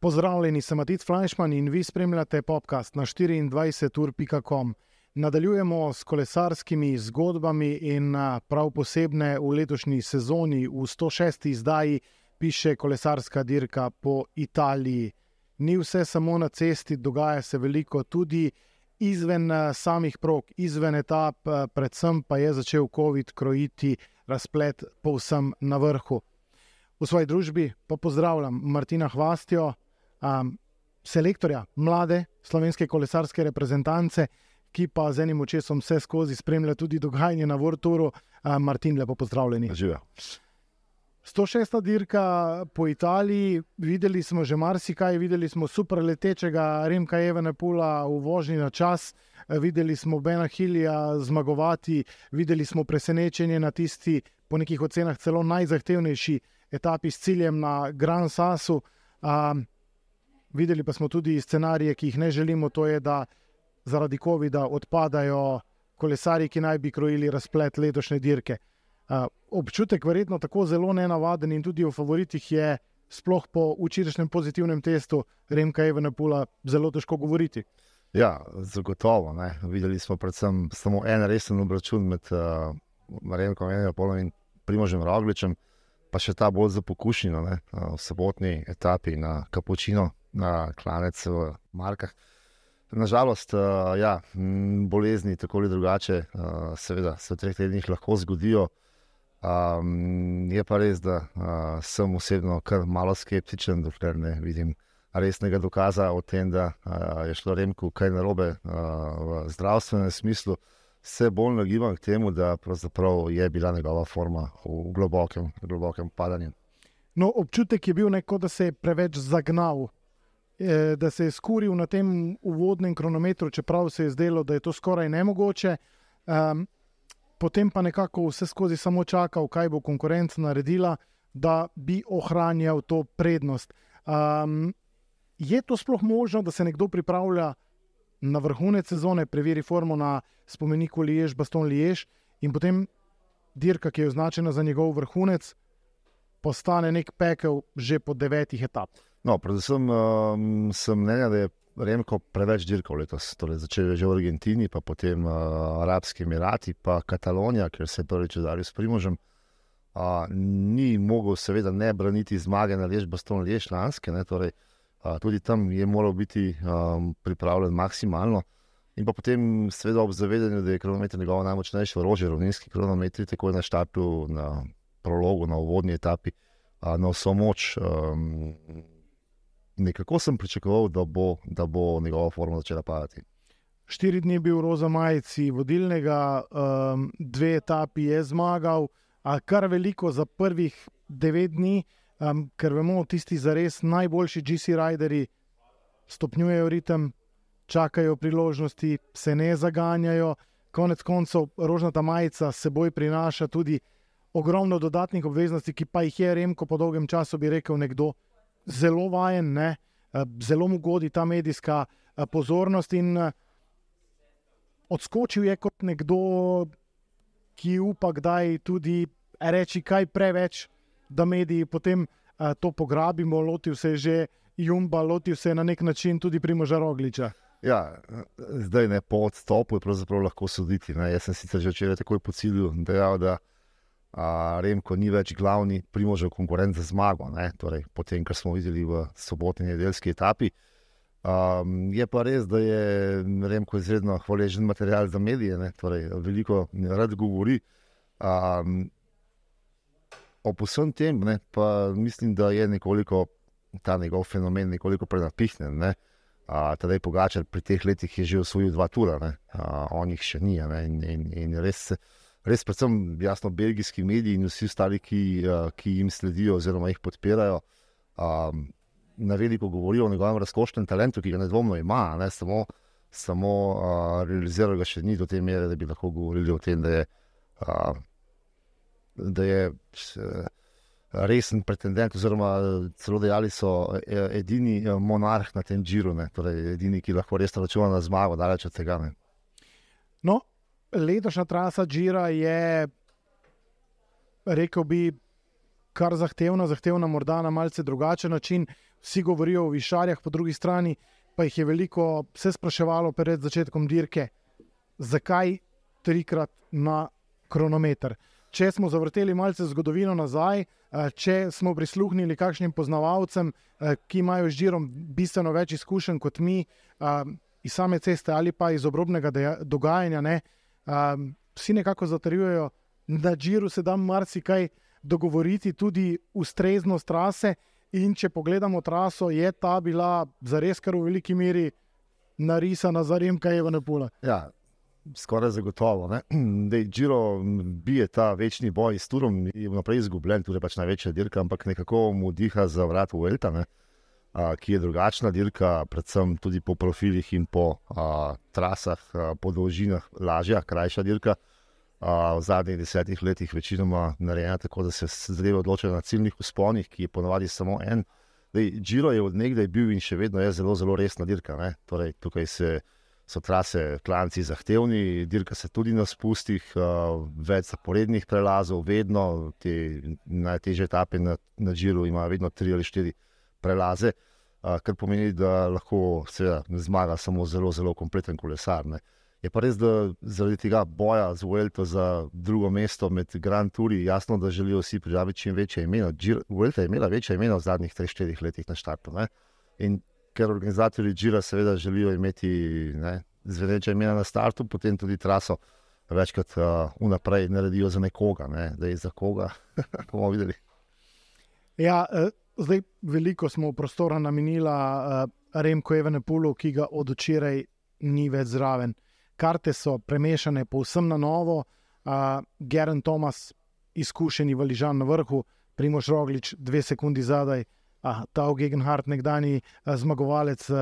Pozdravljeni, sem Matic Fleischmann in vi spremljate podcast na 24.com. Nadaljujemo s kolesarskimi zgodbami in prav posebne v letošnji sezoni, v 106. izdaji, piše kolesarska dirka po Italiji. Ni vse samo na cesti, dogaja se veliko tudi izven samih prog, izven etap, predvsem pa je začel COVID krojiti razplet povsem na vrhu. V svoji družbi pa pozdravljam Martina Hvastjo, um, selektorja mlade slovenske kolesarske reprezentance, ki pa z enim očesom vse skozi spremlja tudi dogajanje na Vorturu. Um, Martin, lepo pozdravljeni. Živijo. 106. dirka po Italiji, videli smo že marsikaj, videli smo super letečega Remka Evenepula v vožnji na čas, videli smo Bena Hilija zmagovati, videli smo presenečenje na tisti, po nekih ocenah, celo najzahtevnejši etapi s ciljem na Grand Sasu. Um, videli pa smo tudi scenarije, ki jih ne želimo, to je, da zaradi COVID-a odpadajo kolesari, ki naj bi krojili razplet letošnje dirke. Uh, občutek verjetno tako zelo nenavaden in tudi v favoritih je, sploh po včerajšnjem pozitivnem testu Remka Evenepula, zelo težko govoriti. Ja, zagotovo. Ne. Videli smo predvsem samo en resen obračun med uh, Remkom Evenepolom in Primožem Rogličem, pa še ta bolj za pokušnjo uh, v sobotni etapi na Kapučino, na klanec v Markah. Nažalost, uh, ja, bolezni tako ali drugače, uh, seveda, se v treh tednih lahko zgodijo. Um, je pa res, da uh, sem osebno kar malo skeptičen, dokler ne vidim resnega dokaza o tem, da uh, je šlo Remku kaj narobe uh, v zdravstvenem smislu. Se bolj nagibam k temu, da je bila njegova forma v globokem, globokem padanju. No, občutek je bil, neko, da se je preveč zagnal, eh, da se je skuril na tem uvodnem kronometru, čeprav se je zdelo, da je to skoraj nemogoče. Um, potem pa nekako vse skozi samo čakal, kaj bo konkurenca naredila, da bi ohranjal to prednost. Um, je to sploh možno, da se nekdo pripravlja na vrhunec sezone, preveri formo na spomeniku Liež, Baston Liež in potem dirka, ki je označena za njegov vrhunec, postane nek pekel že po devetih etapah. No, predvsem um, sem mnenja, da je Remko preveč dirkal letos. Torej, začel je že v Argentini, pa potem uh, Arabski Emirati, pa Katalonija, ker se je prvič udaril s Primožem. Uh, ni mogel, seveda, ne braniti zmage na Lež, Baston Lež, lanske. Torej, uh, tudi tam je moral biti um, pripravljen maksimalno. In pa potem, seveda, ob zavedanju, da je kronometer njegovo najmočnejše orožje, rovninski kronometri, tako je na štartu, na prologu, na uvodni etapi, uh, na vso moč. Um, nekako sem pričakoval, da bo, da bo njegova forma začela padati. Štiri dni je bil roza majici vodilnega, um, dve etapi je zmagal, a kar veliko za prvih devet dni, um, ker vemo, tisti za res najboljši GC rideri stopnjujejo ritem, čakajo priložnosti, se ne zaganjajo. Konec koncev, rožnata majica seboj prinaša tudi ogromno dodatnih obveznosti, ki pa jih je Remko po dolgem času, bi rekel, nekdo zelo vajen, ne? Eh, zelo mu godi ta medijska eh, pozornost. In eh, odskočil je kot nekdo, ki upa, da je tudi reči kaj preveč, da mediji potem to pograbimo, lotil se že Jumba, lotil se na nek način tudi Primoža Rogliča. Ja, zdaj ne po odstopu je pravzaprav lahko soditi. Ne? Jaz sem sicer že včeraj takoj po cilju dejal, da Remko ni več glavni primožen konkurent za zmago, torej, potem, kar smo videli v sobotni nedeljski etapi. Um, je pa res, da je Remko izredno hvaležen material za medije, torej, veliko rad govori. Um, o vsem tem, ne, pa mislim, da je nekoliko ta njegov fenomen nekoliko prenapihnjen. Ne. Uh, Tadej Pogačar pri teh letih je že osvojil dva tura, uh, on jih še ni. In, in, in res se res, predvsem, jasno, belgijski mediji in vsi ostali, ki, uh, ki jim sledijo, oziroma jih podpirajo, um, na veliko govorijo o njegovem razkošnem talentu, ki ga nedvomno ima, ne samo, samo uh, realiziral ga še ni do te mere, da bi lahko govorili o tem, da je, uh, da je uh, resen pretendent, oziroma celo dejali so edini monarh na tem džiru, torej edini, ki lahko res računa na zmago, daleč od tega. Ne. No, letošnja trasa Džira je, rekel bi, kar zahtevna, zahtevna, morda na malce drugačen način. Vsi govorijo o višarjah, po drugi strani pa jih je veliko se spraševalo pred začetkom dirke, zakaj trikrat na kronometer. Če smo zavrteli malce zgodovino nazaj, eh, če smo prisluhnili kakšnim poznavalcem, eh, ki imajo z žirom bistveno več izkušenj kot mi, eh, iz same ceste ali pa iz obrobnega dogajanja, ne, vsi nekako zatrjujejo, da žiru se da marsikaj dogovoriti, tudi ustreznost trase. In če pogledamo traso, je ta bila zares kar v veliki meri narisana za Remka Evane Pula. Ja, skoraj zagotovo. Džiro bije ta večni boj s Turom, je vnaprej izgubljen, tu je pač največja dirka, ampak nekako mu diha za vrat v Elta? A, ki je drugačna dirka, predvsem tudi po profilih in po a, trasah, a, po dolžinah, lažja, krajša dirka. A, v zadnjih desetih letih večinoma narejena tako, da se zdaj odločajo na ciljnih usponih, ki je ponovadi samo en. Džiro je od nekdaj bil in še vedno je zelo, zelo resna dirka. Torej, tukaj se so trase, klanci zahtevni, dirka se tudi na spustih, uh, več zaporednih prelazov, vedno te najtežje etape na, na Džiru imajo vedno tri ali štiri prelaze, kar pomeni, da lahko seveda, zmaga samo zelo, zelo kompleten kolesar. Ne. Je pa res, da zaradi tega boja z Vuelto za drugo mesto med Grand Touri, jasno, da želijo vsi prijaviti čim večje imena. Vuelta je imela večje imena v zadnjih 3-4 letih na štartu. Ne. In ker organizatori Džira seveda želijo imeti zvedeče imena na startu, potem tudi traso večkrat vnaprej uh, naredijo za nekoga, ne? da je za koga. bomo videli. Ja, uh, zdaj veliko smo prostora namenili uh, Remku Evenepulu, ki ga od včeraj ni več zraven. Karte so premešane povsem na novo, uh, Geren Thomas, izkušeni valižan na vrhu, Primoš Roglič, dve sekundi zadaj, uh, Ah, ta Gegenhardt, nekdani uh, zmagovalec uh,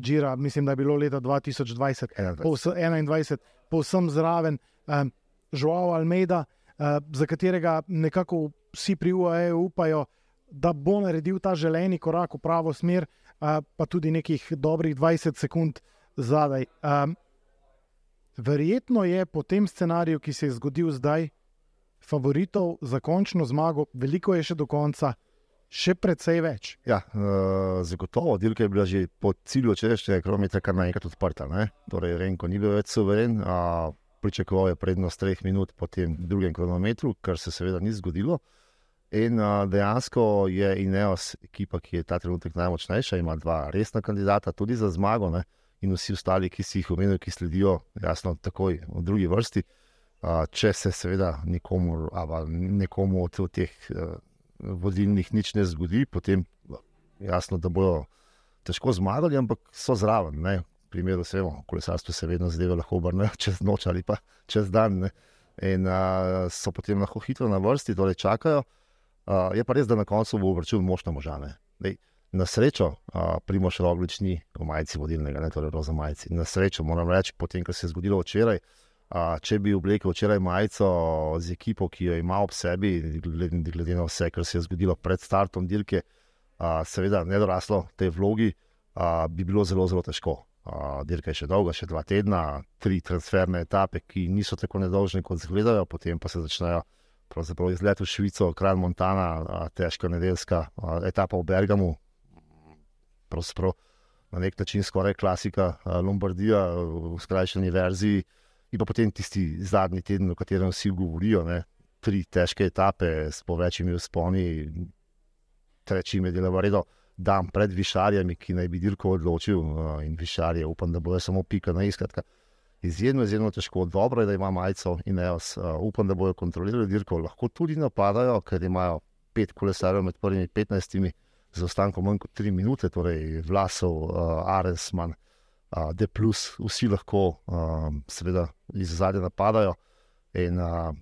Džira, mislim, da je bilo leta 2020, 2021, povsem zraven, um, Joao Almeida, uh, za katerega nekako vsi pri UAE upajo, da bo naredil ta želeni korak v pravo smer, uh, pa tudi nekih dobrih 20 sekund zadaj. Um, verjetno je po tem scenariju, ki se je zgodil zdaj, favoritov za končno zmago, veliko je še do konca še precej več. Ja, uh, zagotovo, dirka je bila že po cilju češnje, kromice kar naenkrat odprta. Ne? Torej, Renko ni bil več suveren, pričakoval je prednost treh minut po tem drugem kronometru, kar se seveda ni zgodilo. In a, dejansko je Ineos ekipa, ki je ta trenutek najmočnejša, ima dva resna kandidata tudi za zmago, ne? in vsi ostali, ki si jih omenil, ki sledijo, jasno, takoj v drugi vrsti. A, če se seveda nikomu, nekomu od teh. A, vodilnih nič ne zgodi, potem jasno, da bodo težko zmagali, ampak so zraven. Ne? V primeru, vemo, kolesarstvo se vedno zdaj lahko obrne čez noč ali pa čez dan. Ne? In a, so potem lahko hitro na vrsti, torej čakajo. A, je pa res, da na koncu bo vrčil močne možane. Dej, na srečo, primoš roglič ni v majici vodilnega, ne torej roza majici. Na srečo moram reči, potem, kar se je zgodilo včeraj, če bi oblekel včeraj majico z ekipo, ki jo ima ob sebi, glede, glede na vse, kar se je zgodilo pred startom dirke, a, seveda ne doraslo tej vlogi, a, bi bilo zelo, zelo težko. A, dirka je še dolga, še dva tedna, tri transferne etape, ki niso tako nedolžne, kot izgledajo, potem pa se začnejo. Pravzaprav izlet v Švico, kraj Montana, težka nedeljska etapa v Bergamu, pravzaprav na nek način skoraj klasika Lombardija v skrajšani verziji in pa potem tisti zadnji teden, o katerem vsi govorijo, ne, tri težke etape s povečjimi vzponi, treči med delo redo. Dan pred višarjami, ki naj bi dirko odločil, in višarje, upam, da bo samo pika na iskratka. Izjemno, izjemno težko, dobro je, da ima majico in jaz uh, upam, da bodo kontrolirali dirko. Lahko tudi napadajo, ker imajo pet kolesarjev med prvimi 15, z ostankom manj kot 3 minute, torej Vlasov, uh, Aresman, da plus vsi lahko, um, seveda, iz zadnje napadajo. In uh,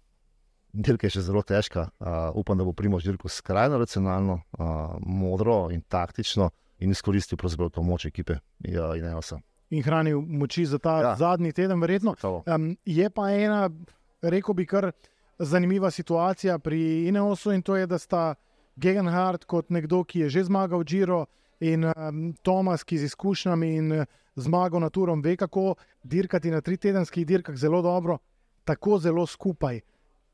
dirka je še zelo težka. Uh, upam, da bo Primož dirko skrajno racionalno, uh, modro in taktično in izkoristil to moč ekipe in EOS-a. In hranil moči za ta ja. zadnji teden, verjetno. Um, je pa ena, rekel bi, kar zanimiva situacija pri Ineosu in to je, da sta Gegenhardt kot nekdo, ki je že zmagal Giro in um, Tomas, ki z izkušnjami in zmago na turom, ve kako dirkati na tri tedenskih dirkah zelo dobro, tako zelo skupaj.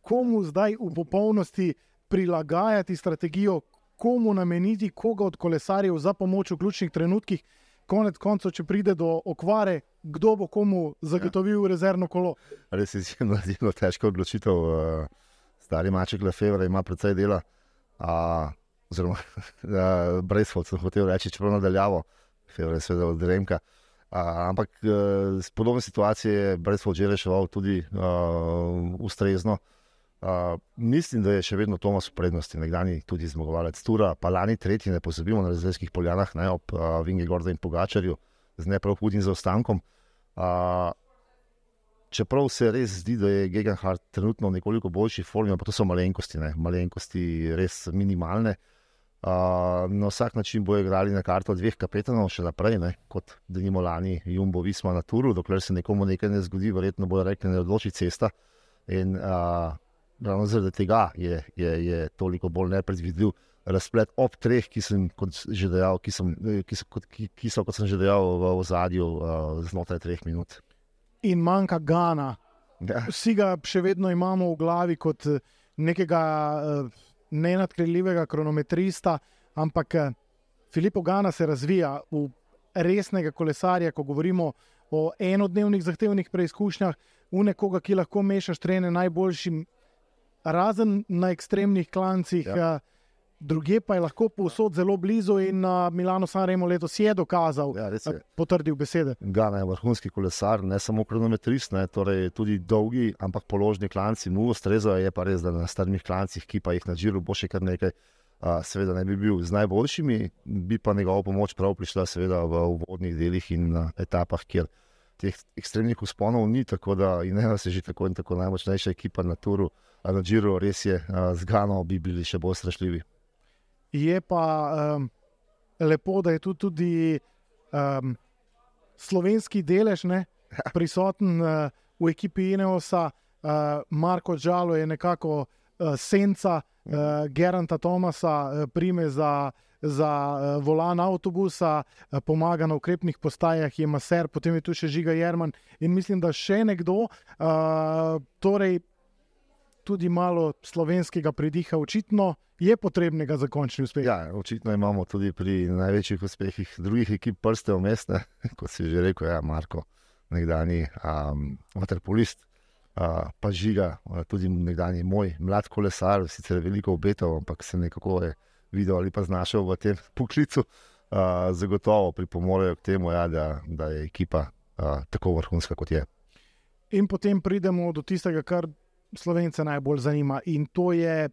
Komu zdaj v popolnosti prilagajati strategijo, komu nameniti koga od kolesarjev za pomoč v ključnih trenutkih, konec koncev, če pride do okvare, kdo bo komu zagotovil ja. rezervno kolo. Res je zelo, zelo težka odločitev. Uh, stari maček Lefebvre ima precej dela. Uh, oziroma, brez fotov sem hotel reči, čeprav nadaljavo, Februar je seveda od Remka. Uh, ampak uh, podobne situacije je brez fotov že reševal tudi uh, ustrezno. Uh, mislim, da je še vedno Tomas v prednosti, nekdani tudi zmagovalec Tura, pa lani tretji, ne pozabimo na rezervskih poljanah, ne, ob uh, Vingi Gorda in Pogačarju, z ne prav hudim zaostankom. Uh, čeprav se res zdi, da je Gegenhardt trenutno v nekoliko boljši formi, pa to so malenkosti, ne, malenkosti res minimalne. Uh, na vsak način bojo igrali na karto dveh kapetanov, še naprej, ne, kot da nimo lani Jumbo Visma na Turu, dokler se nekomu nekaj ne zgodi, verjetno bojo rekli, ne odloči cesta. In, uh, ravno zaradi tega je, je, je toliko bolj nepredvidljiv razplet ob treh, ki sem že dejal, ki, sem, ki, so, ki, ki so, kot sem že dejal, v ozadju uh, znotraj treh minut. In manjka Gana. Ja. Vsi ga še vedno imamo v glavi kot eh, nekega uh, nenadkreljivega kronometrista, ampak Filipo Gana se razvija v resnega kolesarja, ko govorimo o enodnevnih zahtevnih preizkušnjah, v nekoga, ki lahko mešaš trene najboljšim razen na ekstremnih klancih, ja. Eh, druge pa je lahko povsod zelo blizu. In uh, Milano Sanremo letos je dokazal, ja, je eh, potrdil besede. Gana je vrhunski kolesar, ne samo kronometrist, ne, torej tudi dolgi, ampak položni klanci mu ustrezajo. Je pa res, da na strmih klancih, ki pa jih na žiru bo še kar nekaj. Uh, seveda ne bi bil z najboljšimi, bi pa njegova pomoč prav prišla, seveda v uvodnih delih in na etapah, kjer teh ekstremnih usponov ni, tako da in ena se že tako in tako najmočnejša ekipa na Turu, a na Džiru res je z Gano, bi bili še bolj strašljivi. Je pa um, lepo, da je tu tudi um, slovenski delež ne, ja. prisoten uh, v ekipi Ineosa. Uh, Marko Džalo je nekako uh, senca uh, Geranta Tomasa, uh, prime za za uh, volan avtobusa, uh, pomaga na ukrepnih postajah, je maser, potem je tu še žiga Jerman in mislim, da še nekdo, uh, torej tudi malo slovenskega pridiha, očitno je potrebnega za končni uspeh. Ja, očitno imamo tudi pri največjih uspehih drugih ekip prste v mestne, kot si že rekel, ja, Marko, nekdani um, vaterpolist. Uh, pa žiga, uh, tudi nekdani moj mlad kolesar, sicer veliko obetov, ampak se nekako je videl ali pa znašel v tem poklicu, uh, zagotovo pripomorejo k temu, ja, da, da je ekipa uh, tako vrhunska, kot je. In potem pridemo do tistega, kar slovence najbolj zanima, in to je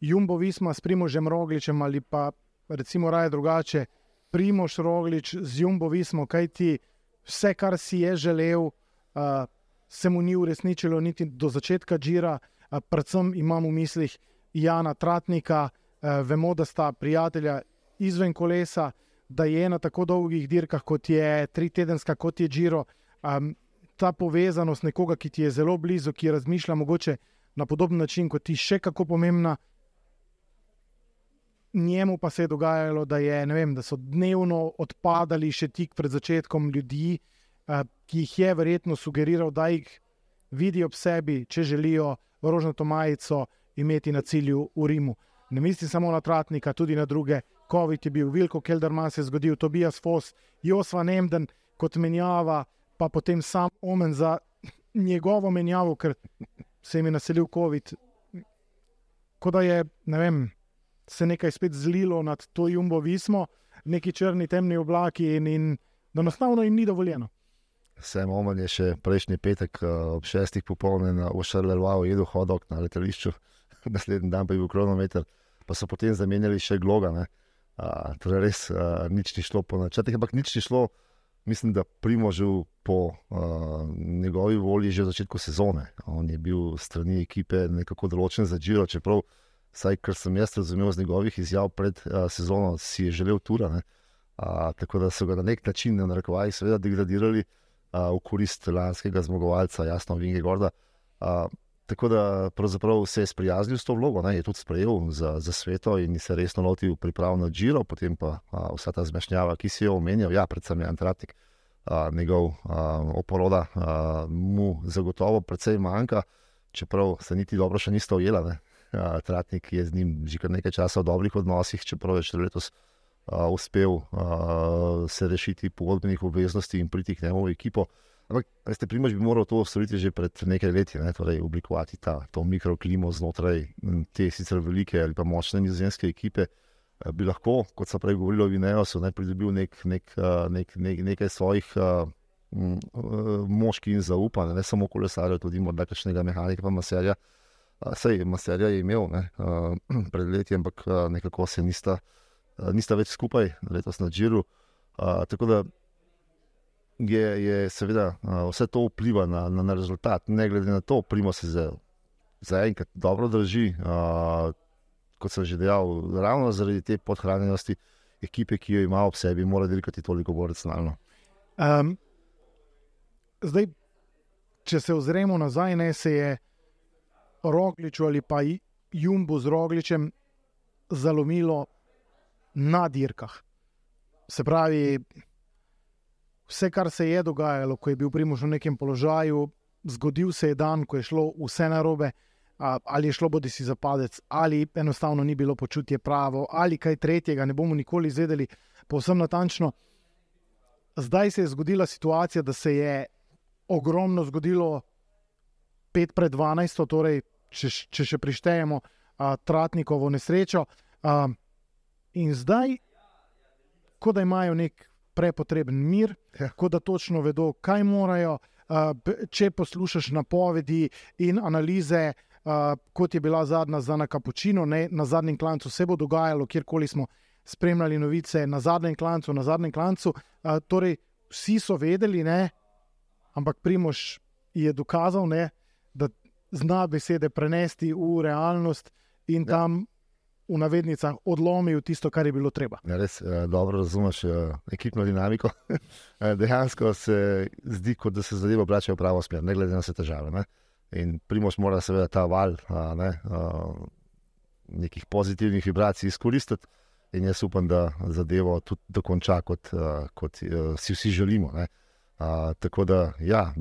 Jumbo Visma s Primožem Rogličem ali pa recimo raje drugače, Primož Roglič z Jumbo Vismo, kaj ti vse, kar si je želel, uh, se mu ni uresničilo niti do začetka žira, uh, predvsem imam v mislih. Jana Tratnika, eh, vemo, da sta prijatelja izven kolesa, da je na tako dolgih dirkah, kot je tri tedenska, kot je Džiro. Um, ta povezanost nekoga, ki ti je zelo blizu, ki razmišlja mogoče na podoben način kot ti, še kako pomembna. Njemu pa se je dogajalo, da, je, vem, da so dnevno odpadali še tik pred začetkom ljudi, uh, ki jih je verjetno sugeriral, da jih vidijo ob sebi, če želijo rožnato majico imeti na cilju v Rimu. Ne mislim samo na Tratnika, tudi na druge. COVID je bil, Vilko Kelderman se je zgodil, Tobias Foss, Josva Nemden kot menjava, pa potem sam omen za njegovo menjavo, ker se jim je naselil COVID. Kot da je ne vem, se nekaj spet zlilo nad to jumbo vismo, neki črni temni oblaki in, in da enostavno jim ni dovoljeno. Sem omen je še prejšnji petek eh, ob šestih popolne na Ošarlevalu jedel hodok na letališču. naslednji dan pa je bil kronometer, pa so potem zamenjali še gloga. Uh, torej, res uh, nič ni šlo po načrtih, ampak nič ni šlo, mislim, da primožil po uh, njegovi volji že v začetku sezone. On je bil strani ekipe nekako določen za Džiro, čeprav, vsaj kar sem jaz razumel z njegovih izjav pred uh, sezono, si je želel tura. Uh, tako da so ga na nek način, na rekovaj, seveda degradirali uh, v korist lanskega zmagovalca, jasno, Vinge Gorda. Uh, tako da se je sprijaznil s to vlogo, ne, je tudi sprejel za, za sveto in se resno lotil priprav na Džiro, potem pa a, vsa ta zmešnjava, ki si jo omenjal, ja, predvsem je Antratnik, a, njegov a, oporoda a, mu zagotovo precej manjka, čeprav se niti dobro še nista ujela. Tratnik je z njim že kar nekaj časa v dobrih odnosih, čeprav je še letos uh, uspel uh, se rešiti pogodbenih obveznosti in priti k njemu v ekipo. Ampak, veste, primož bi moral to storiti že pred nekaj leti, ne? torej oblikovati ta, to mikroklimo znotraj te sicer velike ali pa močne nizozemske ekipe. Bi lahko, kot so prej govorili o Vineosu, ne pridobil nek, nek, nek, nek, nekaj svojih uh, moških in zaupanja, ne samo kolesarjev, tudi morda kakšnega mehanika, pa maserja. Sej, maserja je imel ne, uh, pred leti, ampak nekako se nista, uh, nista več skupaj, letos na Džiru. Uh, tako da je, je seveda vse to vpliva na, na, na rezultat, ne glede na to, primo se zaenkrat za dobro drži. Uh, kot sem že dejal, ravno zaradi te podhranjenosti ekipe, ki jo ima ob sebi, mora delati toliko bolj racionalno. Um, zdaj, če se ozremo nazaj, ne se je. Rogliču ali pa Jumbo z Rogličem zalomilo na dirkah. Se pravi, vse, kar se je dogajalo, ko je bil Primož v nekem položaju, zgodil se je dan, ko je šlo vse narobe, ali je šlo bodi si za padec, ali enostavno ni bilo počutje pravo, ali kaj tretjega, ne bomo nikoli izvedeli povsem natančno. Zdaj se je zgodila situacija, da se je ogromno zgodilo 5 pred 12, torej če, če še prištejemo uh, Tratnikovo nesrečo. Uh, in zdaj, ko da imajo nek prepotreben mir, ja. ko da točno vedo, kaj morajo. Če poslušaš napovedi in analize, kot je bila zadnja za Nakapučino, na zadnjem klancu se bo dogajalo, kjerkoli smo spremljali novice, na zadnjem klancu, na zadnjem klancu. Torej, vsi so vedeli, ne? ampak Primož je dokazal, ne? da zna besede prenesti v realnost in ja. tam v navednicah odlomil tisto, kar je bilo treba. Ja, res eh, dobro razumeš eh, ekipno dinamiko. Eh, dejansko se zdi, kot da se zadeve obračajo v pravo smer, ne glede na vse težave. Ne? In primoš mora seveda ta val ne, nekih pozitivnih vibracij izkoristiti. In jaz upam, da zadevo tudi dokonča, kot, kot si vsi želimo. Uh, tako da, ja,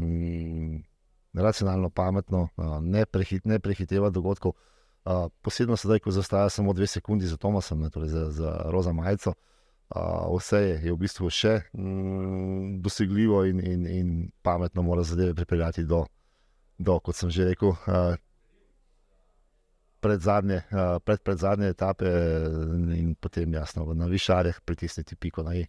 racionalno, pametno, ne, prehit, ne prehiteva dogodkov. Posebno sedaj, ko zastaja samo dve sekundi za Tomasom, torej za, za Roza Majico, vse je, je v bistvu še mm, dosegljivo in, in, in pametno mora zadeve pripeljati do, do kot sem že rekel. Pred zadnje, pred, pred zadnje etape, in potem jasno na višarjih pritisniti piko na i.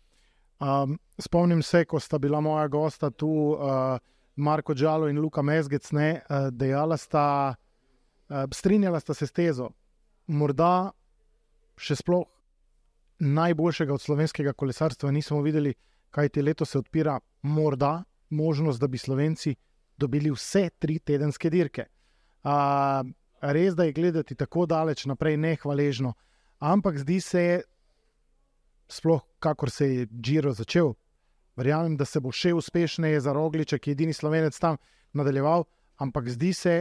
Um, spomnim se, ko sta bila moja gosta tu, uh, Marko Džalo in Luka Mezgec, ne, uh, dejala sta, uh, strinjala sta se s tezo. Morda še sploh najboljšega od slovenskega kolesarstva nismo videli, kaj ti leto se odpira, morda možnost, da bi Slovenci dobili vse tri tedenske dirke. Uh, res, da je gledati tako daleč naprej, nehvaležno, ampak zdi se, sploh kakor se je Džiro začel, Verjamem, da se bo še uspešneje za Rogliča, ki je edini slovenec tam nadaljeval, ampak zdi se,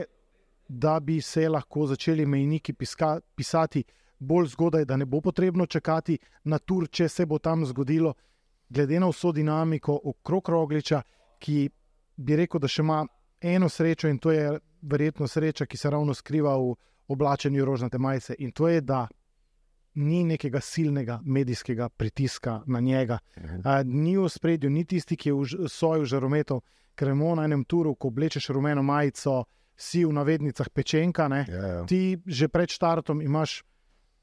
da bi se lahko začeli mejniki piska, pisati bolj zgodaj, da ne bo potrebno čakati na tur, če se bo tam zgodilo, glede na vso dinamiko okrog Rogliča, ki bi rekel, da še ima eno srečo in to je verjetno sreča, ki se ravno skriva v oblačenju rožnate majice in to je, da ni nekega silnega medijskega pritiska na njega. Uh, ni v spredju, ni tisti, ki je v soju žarometov, ker je na enem turu, ko oblečeš rumeno majico, si v navednicah pečenka. Ja, ja. Ti že pred štartom imaš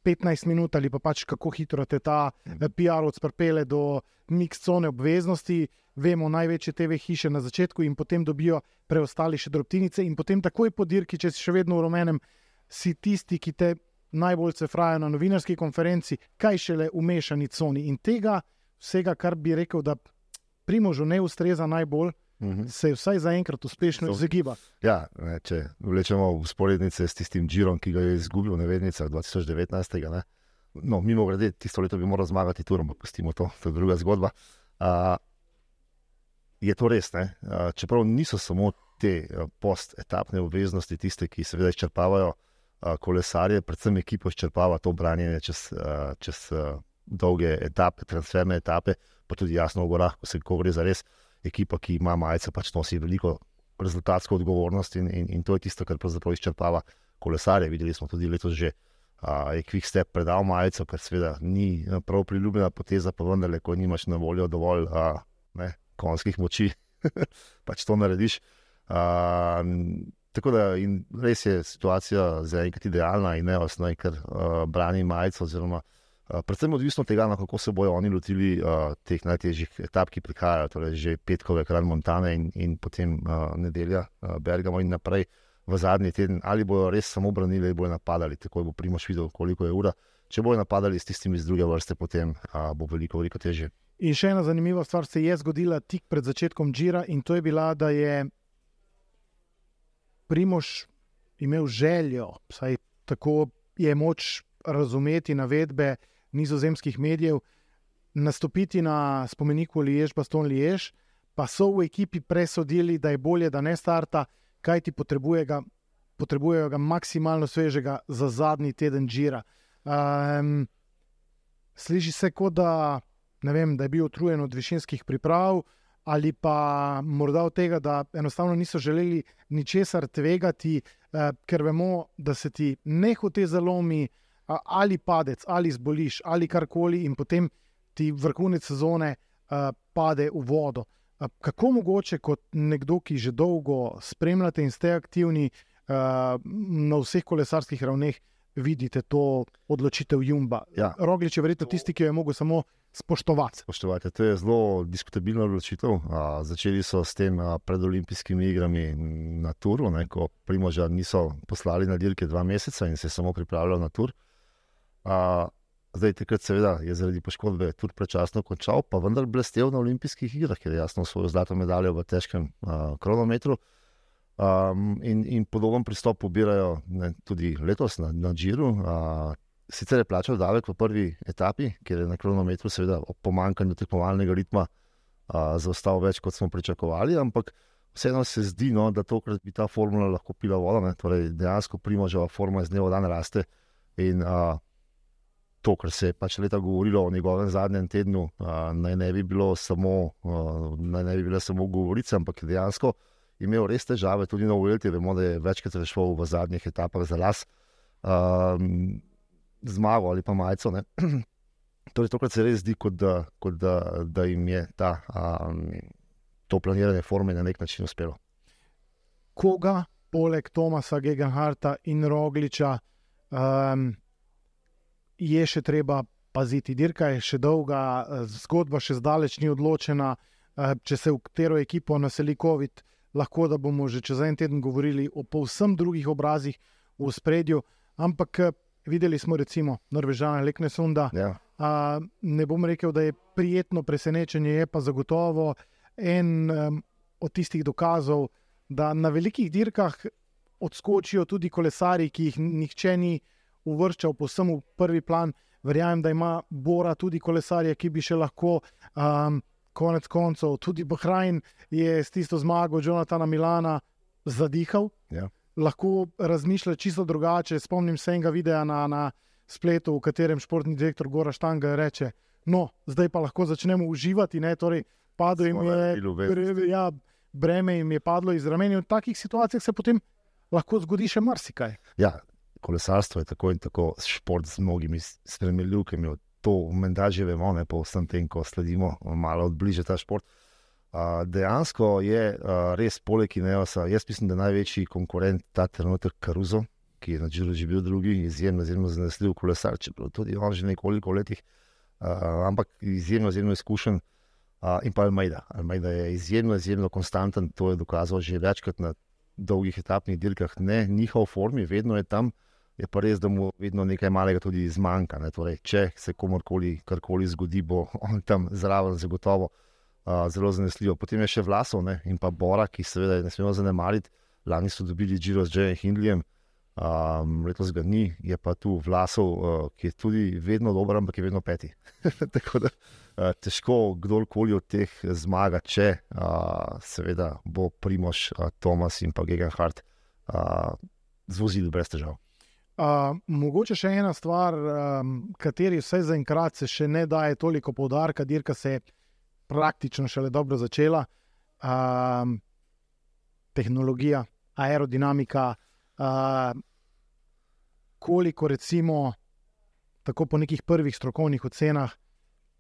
15 minut ali pa pač kako hitro te ta mhm. PR odprpele do mikscone obveznosti. Vemo, največje TV hiše na začetku in potem dobijo preostali še drobtinice, in potem takoj po dirki, če si še vedno v rumenem, si tisti, ki te najbolj se fraja na novinarski konferenci, kaj šele v mešani coni. In tega, vsega, kar bi rekel, da primožu ne ustreza najbolj, uh mhm. -huh. se vsaj zaenkrat uspešno izogiba. Ja, ne, če vlečemo v sporednice s tistim Džirom, ki ga je izgubil v Nevednicah 2019. Ne? No, mimo grede, tisto leto bi moral zmagati, tu bomo pustili to, to je druga zgodba. Uh, je to res? Uh, čeprav niso samo te uh, post-etapne obveznosti, tiste, ki seveda izčrpavajo uh, kolesarje, predvsem ekipo izčrpava to branjenje čez, uh, čez uh, dolge etape, transferne etape, pa tudi jasno v gorah, ko se govori za res. Ekipa, ki ima majice, pač nosi veliko rezultatsko odgovornost in, in, in to je tisto, kar pravzaprav izčrpava kolesarje. Videli smo tudi letos že, da je Quick Step predal majico, kar seveda ni prav priljubljena poteza, pa vendarle, ko nimaš na voljo dovolj a, ne, konjskih moči, pač to narediš. A, tako da res je situacija za enkrat idealna in neosna, ker a, brani majico. Oziroma, a, predvsem odvisno od tega, no, kako se bodo oni lotili a, teh najtežjih etap, ki prihajajo, torej že petkove, kran Montane in, in potem a, nedelja, a, Bergamo in naprej. V zadnji teden, ali bodo res samo branili, ali bodo napadali, tako bo Primoš videl, koliko je ura. Če bodo napadali s tistimi iz druge vrste, potem a, bo veliko, veliko težje. In še ena zanimiva stvar se je zgodila tik pred začetkom Džira, in to je bila, da je Primož imel željo, vsaj tako je moč razumeti navedbe nizozemskih medijev, nastopiti na spomeniku Liež, Baston Liež, pa so v ekipi presodili, da je bolje, da ne starta, kaj ti potrebuje ga. Potrebujejo ga maksimalno svežega za zadnji teden Džira. Um, sliši se, kot da vem, da je bil utrujen od višinskih priprav, ali pa morda od tega, da enostavno niso želeli ničesar tvegati, eh, ker vemo, da se ti nehote zalomi, ali padec, ali zboliš, ali karkoli, in potem ti vrhunec sezone eh, pade v vodo. Eh, kako mogoče, kot nekdo, ki že dolgo spremljate in ste aktivni eh, na vseh kolesarskih ravneh, vidite to odločitev Jumba? Ja. Roglič je verjetno tisti, ki jo je mogel samo spoštovati. spoštovati. To je zelo diskutabilna odločitev. A, začeli so s tem a, pred olimpijskimi igrami na Turu, ne, ko Primoža niso poslali na dirke dva meseca in se je samo pripravljal na Tur. A, zdaj, takrat, seveda, je zaradi poškodbe tudi prečasno končal, pa vendar blestev na olimpijskih igrah, ker je jasno svojo zlato medaljo v težkem a, kronometru. Um, in, in podoben pristop pobirajo ne, tudi letos na, na Džiru. Uh, sicer je plačal davek v prvi etapi, ker je na kronometru, seveda, ob pomankanju tekmovalnega ritma uh, zaostal več, kot smo pričakovali, ampak vseeno se zdi, no, da tokrat bi ta formula lahko pila voda. Ne, torej dejansko primožava forma iz dneva v dan raste. In uh, to, kar se je pač leta govorilo o njegovem zadnjem tednu, uh, naj ne bi bilo samo, uh, naj ne bi bile samo govorice, ampak dejansko imel res težave, tudi na Uvelti, vemo, da je večkrat rešil v zadnjih etapah za las, um, zmago ali pa majico. torej, tokrat se res zdi, kot da, kot da, da jim je ta, um, to planiranje forme na nek način uspelo. Koga, poleg Tomasa Gegenharta in Rogliča, um, je še treba paziti? Dirka je še dolga, zgodba še zdaleč ni odločena. Če se v katero ekipo naseli COVID, lahko da bomo že čez en teden govorili o povsem drugih obrazih v spredju. Ampak eh, videli smo, recimo, Norvežane, Lekne Sunda. Ja. A, ne bom rekel, da je prijetno presenečenje, je pa zagotovo en um, od tistih dokazov, da na velikih dirkah odskočijo tudi kolesari, ki jih nihče ni uvrščal posem v prvi plan. Verjamem, da ima Bora tudi kolesarje, ki bi še lahko um, konec koncev tudi Bahrajn je s tisto zmago Jonathana Milana zadihal. Ja. Lahko razmišlja čisto drugače. Spomnim se enega videa na, na spletu, v katerem športni direktor Gora Štanga reče: No, zdaj pa lahko začnemo uživati. Ne? Torej, padlo jim je, ja, breme jim je padlo iz ramen. V takih situacijah se potem lahko zgodi še marsikaj. Ja, kolesarstvo je tako in tako šport z mnogimi spremenljivkami to menda že vemo, ne pa vsem tem, ko sledimo malo bliže ta šport. Uh, dejansko je uh, res poleg Ineosa, jaz mislim, da je največji konkurent ta trenutek Karuzo, ki je na Džiru že bil drugi, izjemno, izjemno zanesljiv kolesar, čeprav tudi on že nekoliko letih, uh, ampak izjemno, izjemno izkušen. Uh, in pa Almeida. Almeida je izjemno, izjemno konstanten, to je dokazal že večkrat na dolgih etapnih dirkah, ne njihov formi, vedno je tam je pa res, da mu vedno nekaj malega tudi zmanjka. Torej, če se komorkoli karkoli zgodi, bo on tam zraven zagotovo uh, zelo zanesljiv. Potem je še Vlasov ne? in pa Bora, ki seveda ne smemo zanemariti. Lani so dobili Džiro z Džejem Hindlijem, Um, letos ga ni, je pa tu Vlasov, uh, ki je tudi vedno dober, ampak je vedno peti. Tako da uh, težko kdorkoli od teh zmaga, če uh, seveda bo Primoš, uh, Tomas in pa Gegenhardt uh, zvozili brez težav. Uh, mogoče še ena stvar, um, kateri vse zaenkrat se še ne daje toliko poudarka, dirka se je praktično šele dobro začela. Um, tehnologija, aerodinamika, uh, koliko recimo, tako po nekih prvih strokovnih ocenah,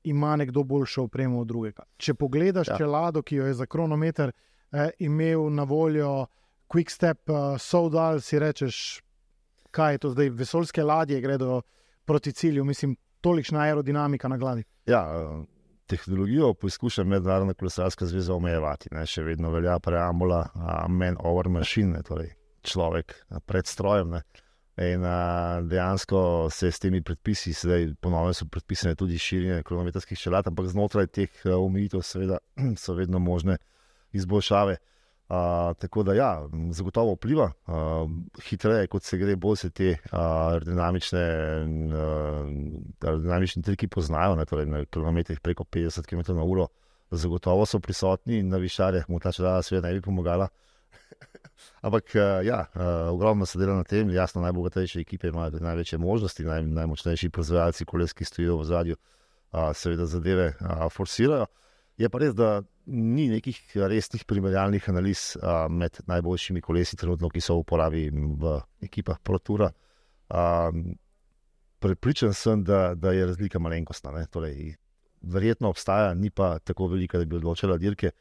ima nekdo boljšo opremo od drugega. Če pogledaš ja. čelado, ki jo je za kronometer eh, imel na voljo, Quick Step, uh, Soudal, si rečeš, kaj je to zdaj, vesoljske ladje gredo proti cilju, mislim, tolikšna aerodinamika na glavi. Ja, tehnologijo poskuša mednarodna kolesarska zveza omejevati. Ne? Še vedno velja preambula, men over machine, torej človek pred strojem. Ne? In a, dejansko se s temi predpisi, zdaj ponovno so predpisane tudi širjenje kronometrskih čelad, ampak znotraj teh omejitev, seveda, so vedno možne izboljšave. Uh, tako da, ja, zagotovo vpliva, uh, hitreje kot se gre, bolj se te aerodinamične uh, triki poznajo. Ne, torej na kilometrih preko 50 km/h, zagotovo so prisotni in na višarjih mu ta čela seveda ne bi pomagala. Ampak, uh, ja, uh, ogromno se dela na tem, jasno, najbogatejše ekipe imajo največje možnosti, naj, najmočnejši proizvajalci koles, ki stojijo v zadju, uh, seveda zadeve uh, forsirajo. Je pa res, da ni nekih resnih primerjalnih analiz a, med najboljšimi kolesi, trenutno, ki so v uporabi v ekipah Protura. Pripričan sem, da, da je razlika malenkostna. Torej, verjetno obstaja, ni pa tako velika, da bi odločila dirke.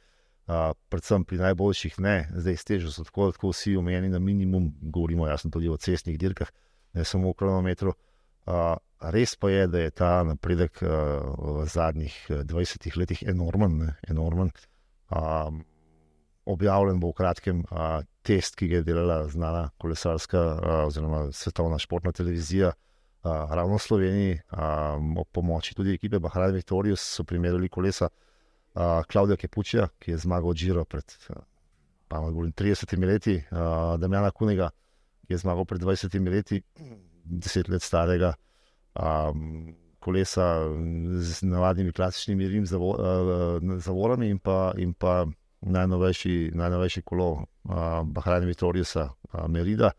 A, predvsem pri najboljših ne, zdaj stežo so tako, tako vsi omejeni na minimum, govorimo jasno tudi o cestnih dirkah, ne samo v kronometru. A, Res pa je, da je ta napredek uh, v zadnjih 20 eh, letih enormen. Ne, enormen. Um, objavljen bo v kratkem uh, test, ki ga je delala znana kolesarska uh, oziroma svetovna športna televizija, uh, ravno v Sloveniji, um, ob pomoči tudi ekipe Bahrajn Victorius, so primerjali kolesa uh, Klaudija Kepučija, ki je zmagal Džiro pred uh, 30 leti, uh, Damjana Kunega, ki je zmagal pred 20 leti, 10 let starega um, kolesa z navadnimi klasičnimi rim zavorami in pa, in pa najnovejši, najnovejši kolo uh, Bahrajna Vitoriusa uh, Merida.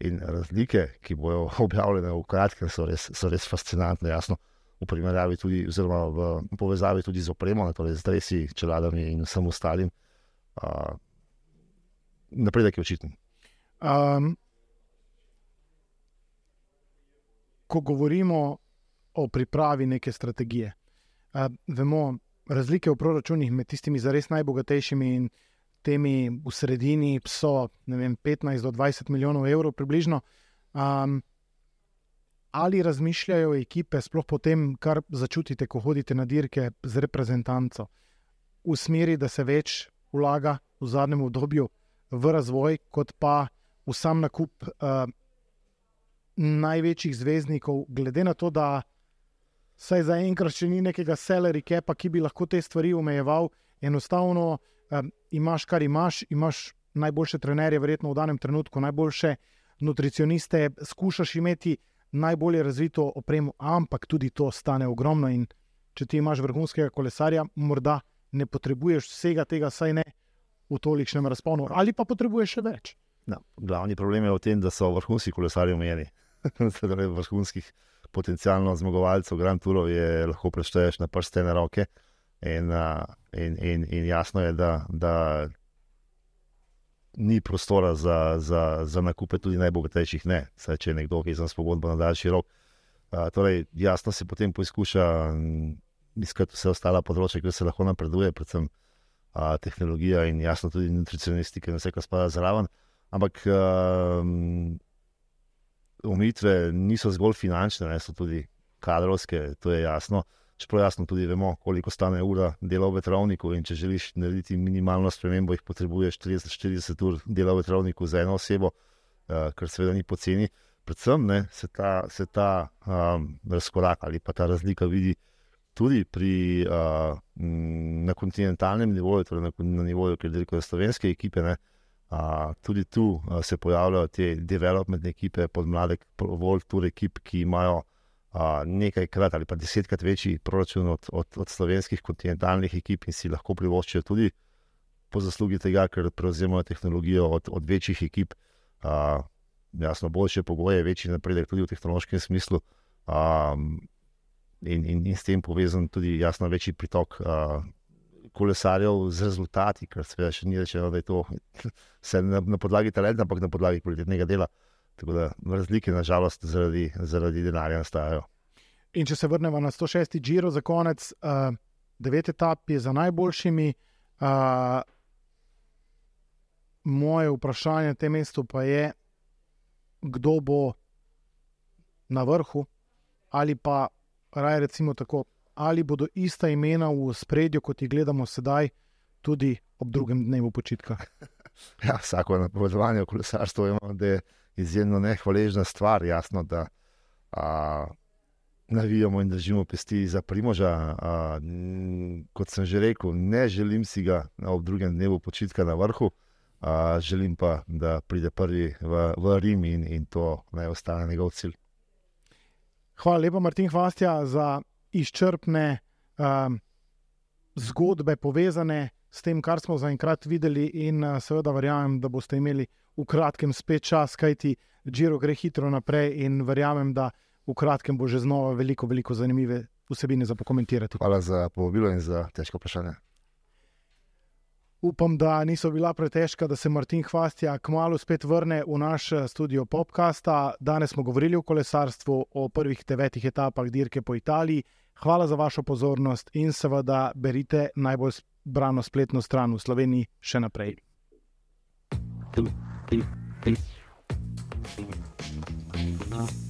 In razlike, ki bodo objavljene v kratkem, so res, so res fascinantne. Jasno, v primerjavi tudi, oziroma v povezavi tudi z opremo, torej z dresi, čeladami in vsem ostalim. Uh, napredek je očiten. Um, ko govorimo o pripravi neke strategije. Vemo razlike v proračunih med tistimi zares najbogatejšimi in temi v sredini, so vem, 15 do 20 milijonov evrov, približno. Um, ali razmišljajo ekipe, sploh po tem, kar začutite, ko hodite na dirke z reprezentanco, v smeri, da se več vlaga v zadnjem obdobju v razvoj, kot pa v sam nakup uh, največjih zvezdnikov, glede na to, da saj zaenkrat še ni nekega selerja, kepa, ki bi lahko te stvari omejeval, enostavno um, imaš, kar imaš, imaš najboljše trenerje, verjetno v danem trenutku, najboljše nutricioniste, skušaš imeti najbolje razvito opremo, ampak tudi to stane ogromno. In če ti imaš vrhunskega kolesarja, morda ne potrebuješ vsega tega, saj ne v tolikšnem razponu, ali pa potrebuješ še več. No, glavni problem je v tem, da so vrhunski kolesarji omejeni. vrhunskih potencijalno zmagovalcev Grand Tourov je lahko prešteješ na prste na roke. In, in, in, in jasno je, da, da ni prostora za, za, za nakupe tudi najbogatejših, ne, Saj, če je nekdo, ki je za spogodbo na daljši rok. A, torej, jasno se potem poskuša iskati vse ostale področje, kjer se lahko napreduje, predvsem a, tehnologija in jasno tudi nutricionistika in vse, kar spada zraven. Ampak a, omejitve niso zgolj finančne, ne, so tudi kadrovske, to je jasno. Čeprav jasno tudi vemo, koliko stane ura dela v vetrovniku. Če želiš narediti minimalno spremembo, jih potrebuješ 30-40 ur dela v vetrovniku za eno osebo, uh, kar seveda ni poceni. Predvsem ne, se ta, se ta um, razkorak ali pa ta razlika vidi tudi pri, uh, na kontinentalnem nivoju, torej na, na nivoju, kjer delajo slovenske ekipe. Ne, Uh, tudi tu uh, se pojavljajo te development ekipe, podmladek, Wolf Tour ekip, ki imajo uh, nekajkrat ali pa desetkrat večji proračun od, od, od slovenskih kontinentalnih ekip in si lahko privoščijo tudi po zaslugi tega, ker prevzemajo tehnologijo od, od večjih ekip. Uh, jasno, boljše pogoje, večji napredek tudi v tehnološkem smislu. Um, in, in, in s tem povezan tudi jasno večji pritok uh, kolesarjev z rezultati, ker se še ni rečeno, da je to na, na podlagi talenta, ampak na podlagi kvalitetnega dela. Tako da razlike, nažalost, zaradi, zaradi denarja nastajajo. In če se vrnemo na 106. Giro za konec, uh, devet etap je za najboljšimi. Uh, moje vprašanje na tem mestu pa je, kdo bo na vrhu, ali pa raje recimo tako, ali bodo ista imena v spredju, kot jih gledamo sedaj, tudi ob drugem dnevu počitka. Ja, vsako napovedovanje o kolesarstvu je izjemno nehvaležna stvar. Jasno, da a, navijamo in držimo pesti za primoža. A, kot sem že rekel, ne želim si ga ob drugem dnevu počitka na vrhu. A, želim pa, da pride prvi v, v Rim in, in to naj ostane njegov cilj. Hvala lepa, Martin Hvastja, za izčrpne um, zgodbe, povezane s tem, kar smo zaenkrat videli, in uh, seveda verjamem, da boste imeli v kratkem spet čas, kajti Džiro gre hitro naprej in verjamem, da v kratkem bo že znova veliko, veliko zanimive vsebine za pokomentirati. Hvala za povabilo in za težko vprašanje. Upam, da niso bila pretežka, da se Martin Hvastja kmalo spet vrne v naš eh, studio podcasta. Danes smo govorili o kolesarstvu, o prvih devetih etapah dirke po Italiji. Hvala za vašo pozornost in seveda berite najbolj brano spletno stran v Sloveniji še naprej. Thank you.